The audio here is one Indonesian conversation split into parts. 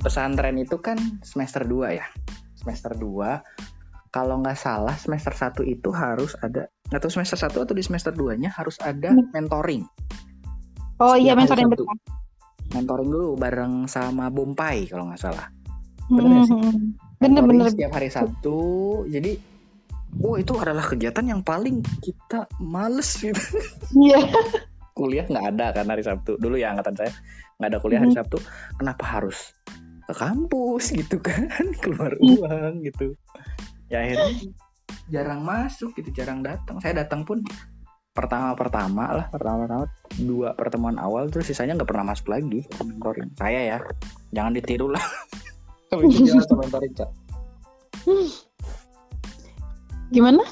pesantren itu kan semester 2 ya. Semester 2 kalau nggak salah semester 1 itu harus ada atau semester 1 atau di semester 2-nya harus ada Hmm. mentoring. Oh iya Setiap hari mentoring betul. Mentoring dulu bareng sama Bompai kalau nggak salah. Bener? Hmm, Bener bener. setiap hari Sabtu. Jadi Oh itu adalah kegiatan yang paling kita males gitu. Iya. Kuliah nggak ada kan hari Sabtu. Dulu ya angkatan saya nggak ada kuliah hari Mhm. Sabtu. Kenapa harus ke kampus gitu kan? Keluar Mhm. uang gitu. Ya akhirnya jarang masuk gitu, jarang datang. Saya datang pun pertama-pertama lah, pertama-pertama dua pertemuan awal terus sisanya nggak pernah masuk lagi mentoring. Saya ya, jangan ditiru lah. Mentoring, Cak. Gimana?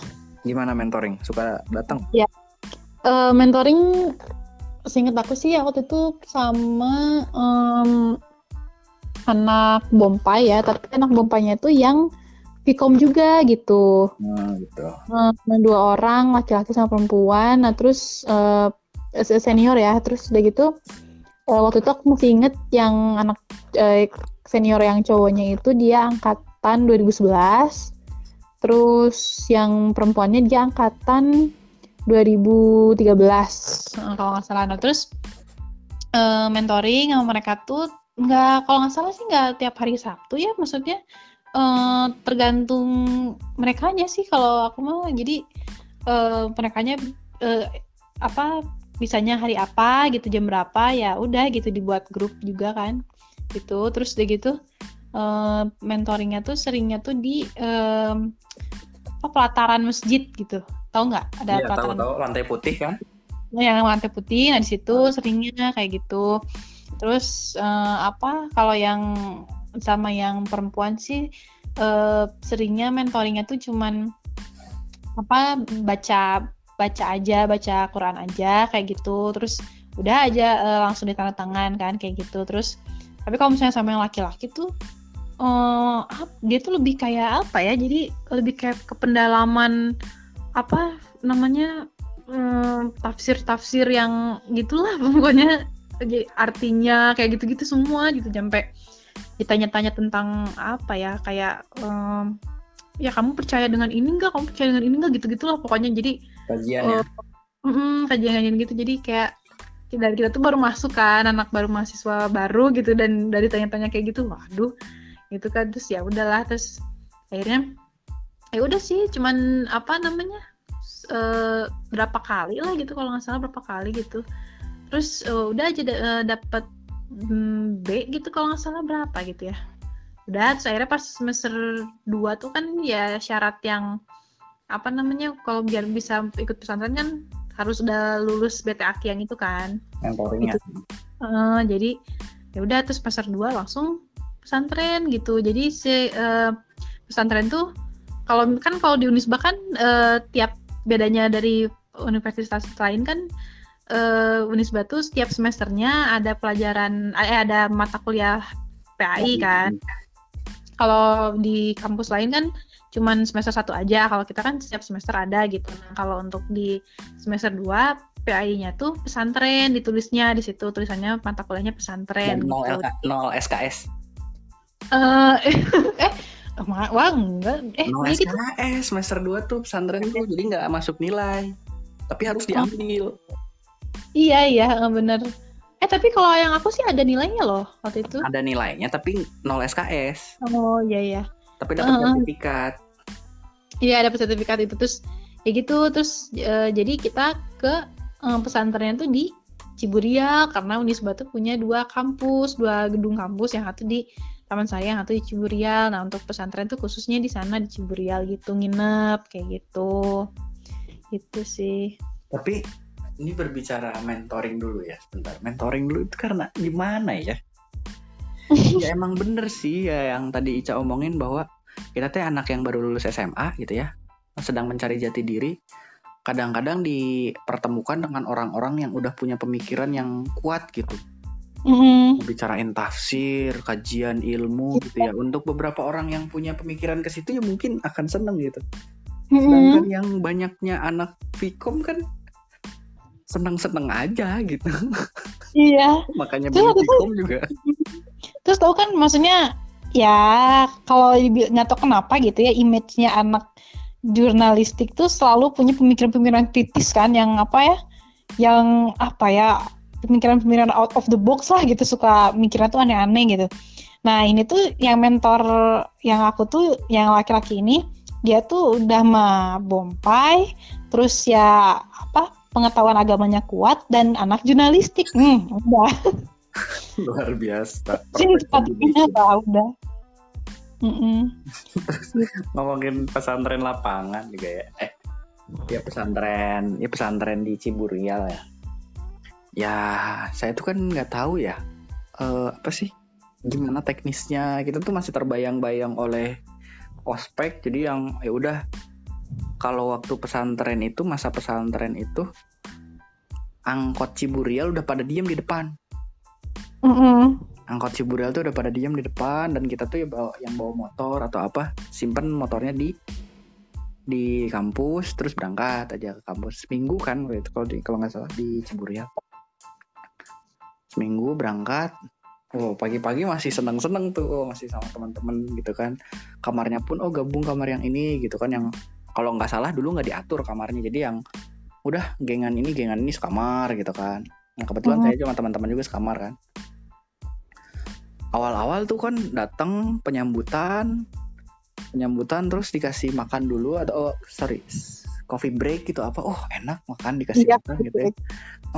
Gimana mentoring? Suka datang? Eh, mentoring seinget aku sih waktu itu sama em, anak Bompai ya, tapi anak Bompainya itu yang Vkom juga gitu. Nah, gitu. Eh, dua orang laki-laki sama perempuan. Nah terus eh, se- senior ya, terus udah gitu eh, waktu itu aku masih inget yang anak eh, senior yang cowoknya itu dia angkatan 2011. Terus yang perempuannya dia angkatan 2013 eh, kalau nggak salah. Nah terus eh, mentoring sama mereka tuh nggak kalau nggak salah sih nggak tiap hari Sabtu ya maksudnya eh, tergantung mereka sih. Kalau aku mau jadi eh merekanya eh, apa bisanya hari apa gitu jam berapa ya udah gitu dibuat grup juga kan gitu. Terus udah gitu eh, mentoringnya tuh seringnya tuh di em, apa pelataran masjid gitu. Tahu nggak? Ada tahu pelataran tahu. Lantai putih kan? yang lantai putih. Nah di situ seringnya kayak gitu terus eh, apa kalau yang sama yang perempuan sih eh, seringnya mentoringnya tuh cuman apa baca baca aja baca Quran aja kayak gitu. Terus udah aja eh, langsung ditanda tangan kan kayak gitu. Terus tapi kalau misalnya sama yang laki-laki tuh ap- dia tuh lebih kayak apa ya jadi lebih kayak ke pendalaman apa namanya tafsir-tafsir yang gitulah pokoknya artinya kayak gitu-gitu semua gitu sampai ditanya-tanya tentang apa ya kayak em, ya kamu percaya dengan ini enggak kamu percaya dengan ini enggak gitu-gitulah pokoknya. Jadi Kajian ya. mm, kajian-kajian gitu. Jadi kayak dari kita tuh baru masuk kan anak baru mahasiswa baru gitu. Dan dari tanya-tanya kayak gitu waduh gitu kan. Terus ya udahlah terus akhirnya ya udah sih cuman apa namanya eh, berapa kali lah gitu kalau nggak salah berapa kali gitu terus eh, udah aja da- eh, dapat mm, B gitu kalau nggak salah berapa gitu ya. Udah terus akhirnya pas semester 2 tuh kan ya syarat yang apa namanya kalau biar bisa ikut pesantren kan harus udah lulus BTAK yang itu kan. Mentoringnya. Eh, jadi ya udah terus semester 2 langsung pesantren gitu. Jadi si eh, pesantren tuh kalau kan kalau di Unisba kan eh, tiap bedanya dari universitas lain kan eh, Unisba tuh setiap semesternya ada pelajaran eh ada mata kuliah PAI kan kalau di kampus lain kan cuman semester satu aja kalau kita kan setiap semester ada gitu nah kalau untuk di semester 2 PAI-nya tuh pesantren ditulisnya di situ tulisannya mata kuliahnya pesantren Dan nol, gitu. LK, nol SKS. Eh, eh, ma- wah enggak, eh Nol jadi tuh SKS semester 2 tuh pesantren tuh jadi nggak masuk nilai. Tapi harus diambil. Iya iya eh, bener. Eh tapi kalau yang aku sih ada nilainya loh waktu itu. Ada nilainya tapi nol SKS. Oh iya iya. Tapi dapat Heeh. sertifikat. Iya ada sertifikat itu terus ya gitu terus eh, jadi kita ke eh, pesantrennya tuh di Ciburial karena Unisba tuh punya dua kampus, dua gedung kampus yang satu di Taman Sari, yang satu di Ciburial. Nah untuk pesantren tuh khususnya di sana di Ciburial gitu nginep kayak gitu. Gitu sih. Tapi ini berbicara mentoring dulu ya sebentar. Mentoring dulu itu karena gimana ya? ya emang bener sih ya yang tadi Ica omongin bahwa kita teh anak yang baru lulus SMA gitu ya, sedang mencari jati diri. Kadang-kadang dipertemukan dengan orang-orang yang udah punya pemikiran yang kuat gitu. Mm-mm. Bicarain tafsir, kajian ilmu gitu ya. Untuk beberapa orang yang punya pemikiran ke situ ya mungkin akan seneng gitu. Mm-mm. Sedangkan yang banyaknya anak Vkom kan seneng-seneng aja gitu. Iya. Makanya Vkom juga. terus tahu kan maksudnya ya kalau nggak tahu kenapa gitu ya image-nya anak jurnalistik tuh selalu punya pemikiran-pemikiran kritis kan yang apa ya yang apa ya pemikiran-pemikiran out of the box lah gitu suka mikirnya tuh aneh-aneh gitu nah ini tuh yang mentor yang aku tuh yang laki-laki ini dia tuh udah mah bompai terus ya apa pengetahuan agamanya kuat dan anak jurnalistik. Hmm udah. Luar biasa. Sini sepatunya udah mm -mm. ngomongin pesantren lapangan juga ya eh ya pesantren ya pesantren di Ciburial ya. Ya saya tuh kan nggak tahu ya uh, apa sih gimana teknisnya. Kita tuh masih terbayang-bayang oleh ospek jadi yang ya udah kalau waktu pesantren itu masa pesantren itu angkot Ciburial udah pada diem di depan. Mm -hmm. angkot Ciburial tuh udah pada diem di depan dan kita tuh ya bawa, yang bawa motor atau apa simpen motornya di di kampus terus berangkat aja ke kampus. Seminggu kan gitu kalau di kalau nggak salah di Ciburial seminggu berangkat Oh pagi-pagi masih seneng-seneng tuh oh, masih sama teman-teman gitu kan. Kamarnya pun oh gabung kamar yang ini gitu kan yang kalau nggak salah dulu nggak diatur kamarnya. Jadi yang udah gengan ini gengan ini sekamar gitu kan. Nah kebetulan hmm. saya cuma teman-teman juga sekamar kan. Awal-awal tuh kan datang penyambutan penyambutan terus dikasih makan dulu atau oh sorry coffee break gitu apa. Oh enak makan dikasih ya, makan gitu ya.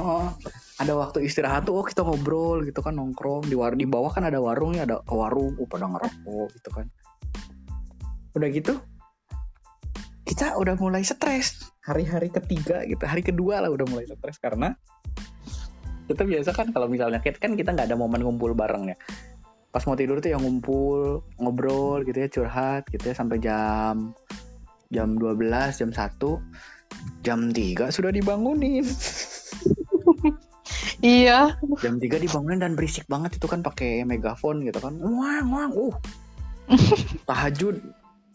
oh ada waktu istirahat tuh oh kita ngobrol gitu kan nongkrong. Di war di bawah kan ada warung ya ada warung. Oh pada ngerokok gitu kan. Udah gitu kita udah mulai stres. Hari-hari ketiga gitu hari kedua lah udah mulai stres karena kita biasa kan kalau misalnya kan kita nggak ada momen ngumpul bareng ya. Pas mau tidur tuh yang ngumpul ngobrol gitu ya curhat gitu ya sampai jam jam 12 jam 1 jam 3 sudah dibangunin. Iya. Jam 3 dibangunin dan berisik banget itu kan pakai megafon gitu kan. Wang wang uh. Tahajud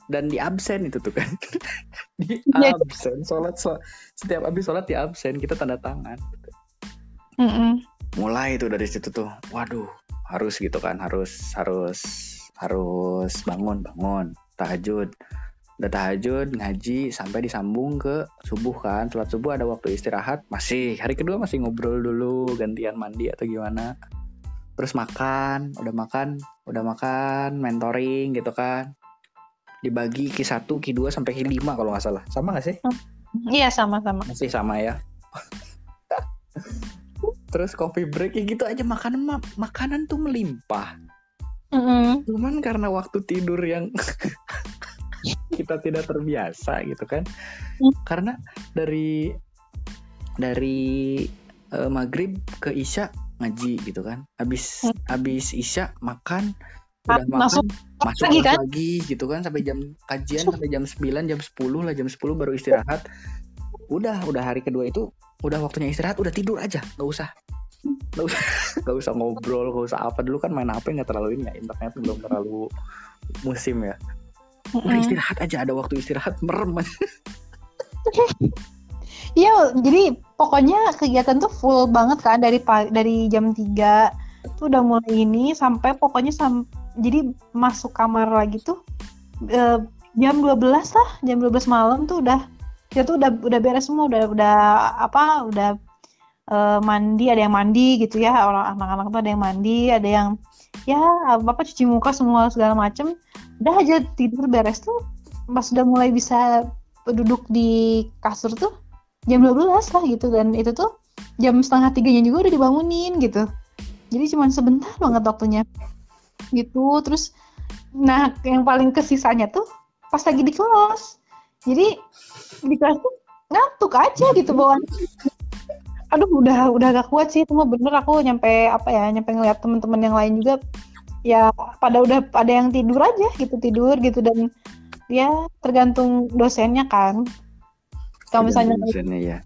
dan di absen itu tuh kan. Di iya. absen sholat sholat. Setiap habis sholat di absen kita tanda tangan mm -mm. mulai itu dari situ tuh. Waduh harus gitu kan harus harus harus bangun bangun. Tahajud. Udah tahajud ngaji sampai disambung ke subuh kan. Sholat subuh ada waktu istirahat masih. Hari kedua masih ngobrol dulu gantian mandi atau gimana. Terus makan udah makan udah makan mentoring gitu kan dibagi Q1, Q2 sampai Q5 kalau nggak salah. Sama nggak sih? Iya, sama-sama. Masih sama ya. Terus coffee break ya gitu aja makanan makanan tuh melimpah. Mm -hmm. Cuman karena waktu tidur yang kita tidak terbiasa gitu kan hmm. karena dari dari uh, maghrib ke isya ngaji gitu kan habis habis isya makan udah makan masuk, masuk lagi, kan? lagi gitu kan sampai jam kajian sampai jam 9 jam 10 lah jam 10 baru istirahat. Udah udah hari kedua itu udah waktunya istirahat udah tidur aja. Nggak usah. Nggak usah. Nggak usah ngobrol nggak usah apa. Dulu kan main apa nggak terlalu ini ya internet belum terlalu musim ya. Udah istirahat aja ada waktu istirahat merem Iya, jadi pokoknya kegiatan tuh full banget kan dari dari jam 3 tuh udah mulai ini sampai pokoknya sam jadi masuk kamar lagi tuh uh, jam 12 lah, jam 12 malam tuh udah ya tuh udah udah beres semua, udah udah apa, udah uh, mandi, ada yang mandi gitu ya, orang anak-anak tuh ada yang mandi, ada yang ya bapak cuci muka semua segala macem. Udah aja tidur beres tuh pas udah mulai bisa duduk di kasur tuh jam 12 lah gitu. Dan itu tuh jam setengah tiganya juga udah dibangunin gitu. Jadi cuma sebentar banget waktunya gitu. Terus nah yang paling kesisanya tuh pas lagi di kelas. Jadi di kelas tuh ngantuk aja gitu bawaan aduh udah udah gak kuat sih. Itu mah bener aku nyampe apa ya nyampe ngeliat teman-teman yang lain juga ya pada udah ada yang tidur aja gitu tidur gitu. Dan ya tergantung dosennya kan. Kalau misalnya dosennya ya.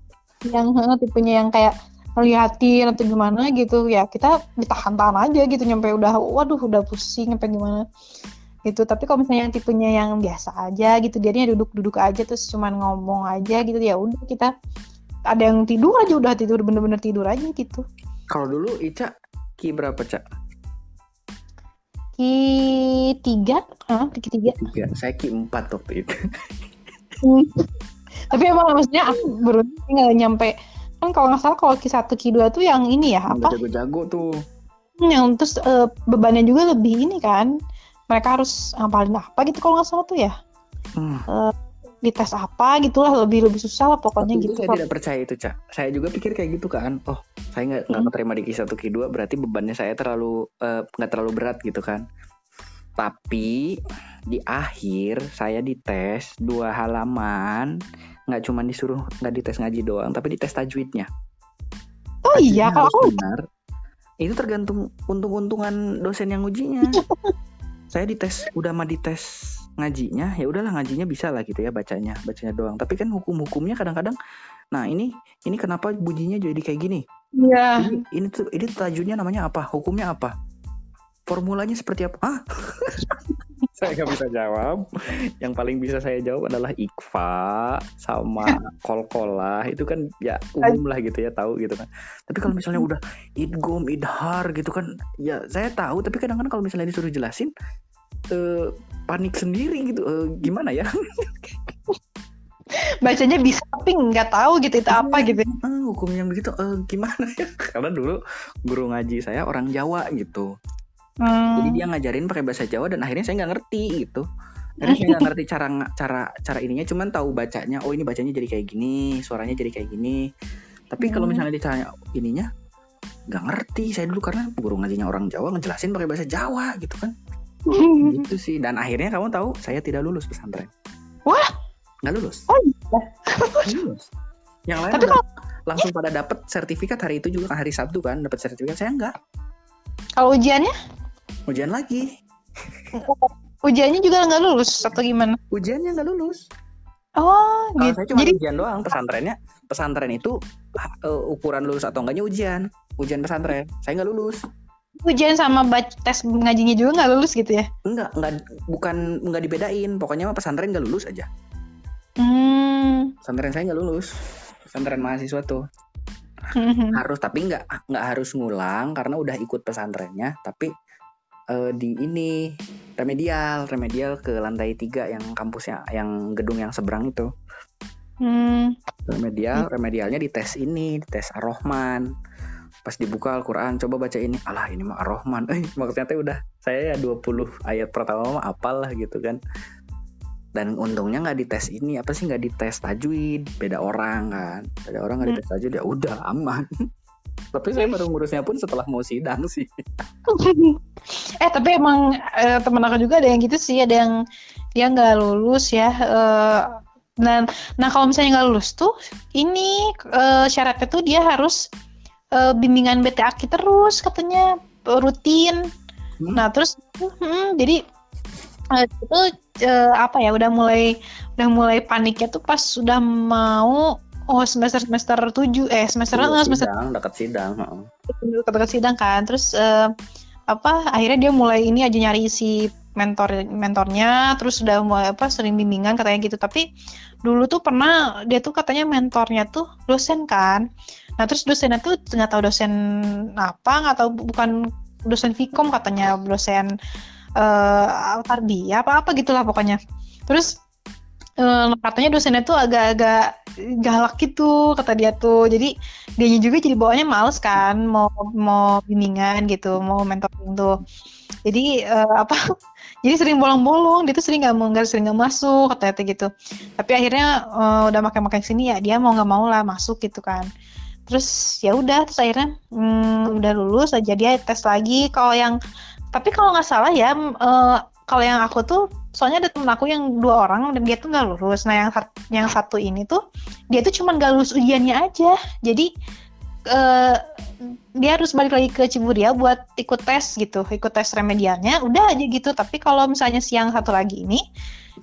Yang tipenya yang kayak ngeliatin atau gimana gitu. Ya kita ditahan-tahan aja gitu nyampe udah waduh udah pusing nyampe gimana. Gitu. Tapi kalau misalnya yang tipenya yang biasa aja gitu dia duduk-duduk aja terus cuman ngomong aja gitu ya udah kita ada yang tidur aja udah tidur bener-bener tidur aja gitu. Kalau dulu Ica ki berapa cak Ki tiga, ah Ki tiga. Tiga, saya Ki empat waktu itu. Tapi emang maksudnya aku beruntung nggak nyampe kan kalau nggak salah kalau Ki satu Ki dua tuh yang ini ya apa? Jago-jago tuh. Yang terus eh, bebannya juga lebih ini kan. Mereka harus ngapalin apa gitu kalau nggak salah tuh ya. Hmm. Eh, dites apa gitulah lebih lebih susah lah pokoknya Waktu itu gitu. saya tidak percaya itu, Cak. Saya juga pikir kayak gitu kan. Oh, saya nggak nggak Hmm. keterima di Ki1 Ki2 berarti bebannya saya terlalu eh, nggak terlalu berat gitu kan. Tapi di akhir saya dites dua halaman, nggak cuma disuruh nggak dites ngaji doang, tapi dites tajwidnya. Oh iya Tajwidnya kalau harus aku benar. Itu tergantung untung-untungan dosen yang ujinya. saya dites udah mah dites ngajinya ya udahlah ngajinya bisa lah gitu ya bacanya bacanya doang tapi kan hukum-hukumnya kadang-kadang nah ini ini kenapa bunyinya jadi kayak gini iya. ini ini tuh ini tajwidnya namanya apa hukumnya apa formulanya seperti apa? Ah. Saya nggak bisa jawab. Yang paling bisa saya jawab adalah ikfa sama kol-kolah. Itu kan ya umum lah gitu ya tahu gitu kan. Tapi kalau misalnya udah idgom idhar gitu kan ya saya tahu. Tapi kadang-kadang kalau misalnya disuruh jelasin eh, panik sendiri gitu. Eh, gimana ya? Bacanya bisa tapi nggak tahu gitu itu apa gitu. Eh, hukum yang begitu. Eh, gimana ya? Karena dulu guru ngaji saya orang Jawa gitu Hmm. jadi dia ngajarin pakai bahasa Jawa dan akhirnya saya nggak ngerti gitu. Akhirnya saya nggak ngerti cara cara cara ininya cuman tahu bacanya oh ini bacanya jadi kayak gini suaranya jadi kayak gini. Tapi kalau Hmm. misalnya ditanya ininya nggak ngerti saya dulu karena guru ngajinya orang Jawa ngejelasin pakai bahasa Jawa gitu kan. Gitu sih. Dan akhirnya kamu tahu saya tidak lulus pesantren. Wah. nggak lulus. Oh iya. Lulus. Yang lain Tapi udah langsung pada dapat sertifikat hari itu juga hari Sabtu kan dapat sertifikat saya enggak Kalau ujiannya, ujian lagi. Ujiannya juga nggak lulus atau gimana? ujiannya nggak lulus. Oh, gitu. saya cuma Jadi ujian doang pesantrennya. Pesantren itu uh, ukuran lulus atau enggaknya ujian. Ujian pesantren. Saya nggak lulus. Ujian sama tes ngajinya juga nggak lulus gitu ya? enggak enggak bukan enggak dibedain. Pokoknya mah pesantren nggak lulus aja. Hmm. pesantren saya nggak lulus. Pesantren mahasiswa tuh. Harus tapi nggak nggak harus ngulang karena udah ikut pesantrennya tapi eh, di ini remedial remedial ke lantai tiga yang kampusnya yang gedung yang seberang itu. Hmm. remedial remedialnya di tes ini di tes ar-Rahman. Pas dibuka Al-Quran coba baca ini alah ini mah ar-Rahman. Eh maksudnya teh udah saya ya 20 ayat pertama mah apal lah gitu kan. Dan untungnya nggak dites ini apa sih nggak dites tajwid? Beda orang kan. Beda orang nggak dites tajwid ya udah aman tapi saya baru ngurusnya pun setelah mau sidang sih eh tapi emang eh, temen aku juga ada yang gitu sih, ada yang dia nggak lulus ya. eh, dan nah kalau misalnya nggak lulus tuh, ini eh, syaratnya tuh dia harus eh, bimbingan BTAK terus katanya rutin. Hmm. Nah terus, hmm, jadi eh, itu eh, apa ya? Udah mulai udah mulai paniknya tuh pas sudah mau oh semester semester tujuh. Eh semester Udah semester sidang dekat sidang heeh. dekat sidang kan. Terus eh, apa akhirnya dia mulai ini aja nyari si mentor mentornya. Terus udah mulai apa sering bimbingan katanya gitu. Tapi dulu tuh pernah dia tuh katanya mentornya tuh dosen kan. Nah terus dosennya tuh nggak tahu dosen apa nggak tahu bukan dosen Vkom katanya dosen eh tarbiyah apa apa gitulah pokoknya. Terus eh, katanya dosennya tuh agak-agak galak gitu kata dia tuh. Jadi dianya juga jadi bawaannya males kan mau mau bimbingan gitu mau mentoring tuh. Jadi eh, apa jadi sering bolong-bolong dia tuh sering nggak mau sering nggak masuk kata dia gitu. Tapi akhirnya eh, udah makan-makan sini ya dia mau nggak mau lah masuk gitu kan. Terus ya udah terus akhirnya hmm, udah lulus aja dia tes lagi. Kalau yang tapi kalau nggak salah ya eh, kalau yang aku tuh soalnya ada temen aku yang dua orang dan dia tuh nggak lulus nah yang yang satu ini tuh dia tuh cuma nggak lulus ujiannya aja jadi eh, dia harus balik lagi ke Ciburia buat ikut tes gitu ikut tes remedialnya udah aja gitu tapi kalau misalnya siang satu lagi ini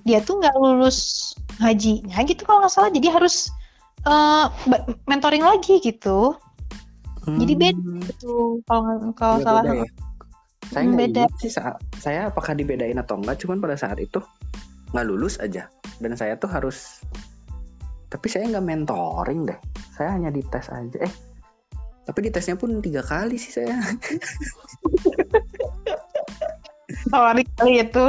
dia tuh nggak lulus hajinya gitu kalau nggak salah jadi harus ba- mentoring lagi gitu Jadi beda. Hmm. gitu kalau kalau Iya, salah beda ya. Saya beda. sih saat saya apakah dibedain atau enggak, cuman pada saat itu nggak lulus aja dan saya tuh harus tapi saya nggak mentoring deh. Saya hanya dites aja. Eh, tapi ditesnya pun tiga kali sih saya. kali itu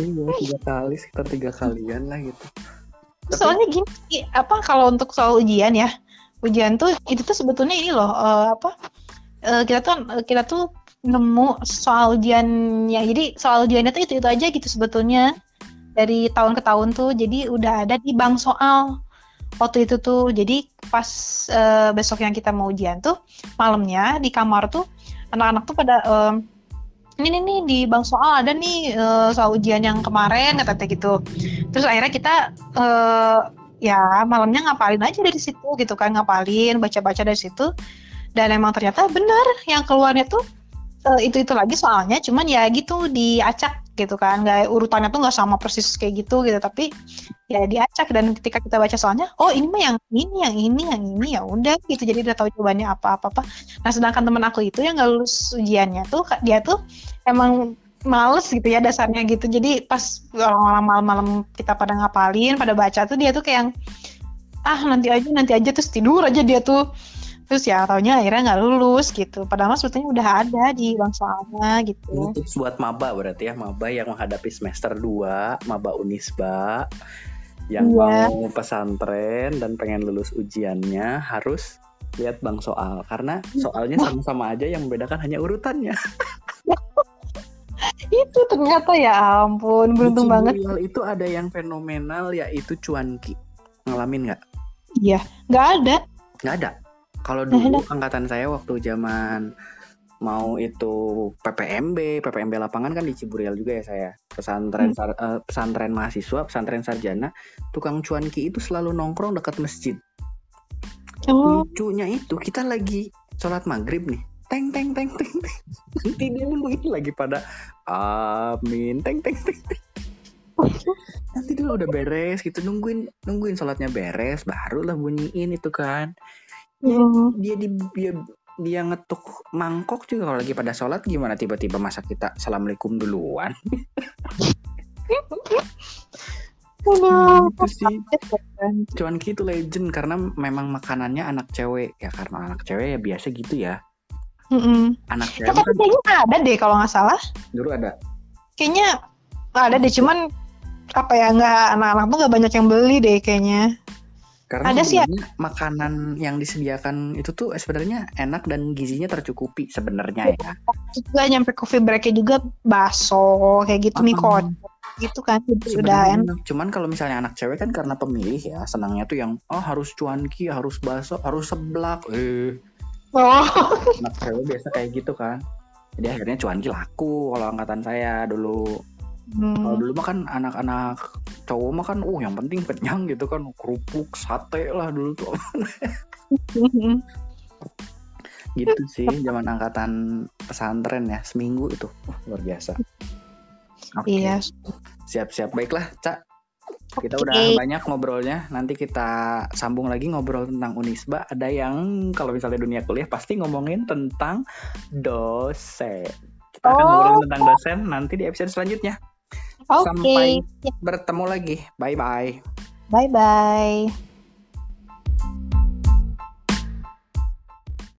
iya tiga kali sekitar tiga kalian lah gitu Tapi... soalnya gini apa kalau untuk soal ujian ya ujian tuh itu tuh sebetulnya ini loh uh, apa uh, kita tuh kita tuh nemu soal ujiannya jadi soal ujiannya tuh itu itu aja gitu sebetulnya. Dari tahun ke tahun tuh jadi udah ada di bank soal waktu itu tuh. Jadi pas uh, besok yang kita mau ujian tuh malamnya di kamar tuh anak-anak tuh pada um, ini nih di bank soal ada nih uh, soal ujian yang kemarin kata gitu. Terus akhirnya kita uh, ya malamnya ngapalin aja dari situ gitu kan ngapalin baca-baca dari situ. Dan emang ternyata benar yang keluarnya tuh uh, itu itu lagi soalnya cuman ya gitu diacak gitu kan. Nggak urutannya tuh nggak sama persis kayak gitu gitu tapi ya diacak dan ketika kita baca soalnya oh ini mah yang ini yang ini yang ini ya udah gitu. Jadi udah tahu jawabannya apa apa. Apa nah sedangkan temen aku itu yang nggak lulus ujiannya tuh dia tuh emang males gitu ya dasarnya gitu. Jadi pas orang-orang malam-malam kita pada ngapalin pada baca tuh dia tuh kayak ah nanti aja nanti aja. Terus tidur aja dia tuh terus ya taunya akhirnya nggak lulus gitu. Padahal sebetulnya udah ada di bang soalnya gitu. Ini tips buat maba berarti ya. Maba yang menghadapi semester 2 maba unisba yang yeah. mau pesantren dan pengen lulus ujiannya harus lihat bang soal. Karena soalnya sama-sama aja yang membedakan hanya urutannya. Itu ternyata ya ampun beruntung banget. Itu ada yang fenomenal yaitu cuanki. Ngalamin nggak? Iya nggak ada. Nggak ada kalau dulu angkatan saya waktu zaman mau itu PPMB, PPMB lapangan kan di Ciburial juga ya saya. Pesantren hmm. sar, uh, pesantren mahasiswa, pesantren sarjana, tukang cuanki itu selalu nongkrong dekat masjid. Oh. Lucunya itu kita lagi sholat maghrib nih, teng teng teng teng teng. Nanti dia nungguin lagi pada amin teng teng teng. teng. Nanti dulu udah beres gitu nungguin nungguin sholatnya beres barulah bunyiin itu kan hmm. dia di dia dia ngetuk mangkok juga kalau lagi pada sholat. Gimana tiba-tiba masa kita assalamualaikum duluan. Itu sih. Cuman gitu legend. Karena memang makanannya anak cewek. Ya karena anak cewek ya biasa gitu ya. Mm anak cewek tapi kan... kayaknya ada deh kalau nggak salah. Dulu ada. Kayaknya ada deh. Cuman apa ya nggak anak-anak tuh nggak banyak yang beli deh kayaknya karena ada sih makanan yang disediakan itu tuh sebenarnya enak dan gizinya tercukupi sebenarnya ya. Juga nyampe coffee breaknya juga bakso kayak gitu nih kok gitu kan udah enak. Cuman kalau misalnya anak cewek kan karena pemilih ya senangnya tuh yang oh harus cuanki, harus bakso, harus seblak. Eh. Oh. Anak cewek biasa kayak gitu kan. Jadi akhirnya cuanki laku kalau angkatan saya dulu. Hmm. Kalau dulu mah kan anak-anak cowok mah kan, uh yang penting kenyang gitu kan, kerupuk, sate lah dulu tuh. gitu sih zaman angkatan pesantren ya seminggu itu uh, luar biasa. Okay. Iya. Siap-siap baiklah, Cak. Kita okay. udah banyak ngobrolnya. Nanti kita sambung lagi ngobrol tentang Unisba. Ada yang kalau misalnya dunia kuliah pasti ngomongin tentang dosen. Kita akan oh. ngobrolin tentang dosen nanti di episode selanjutnya. Okay. Sampai bertemu lagi. Bye bye. Bye bye.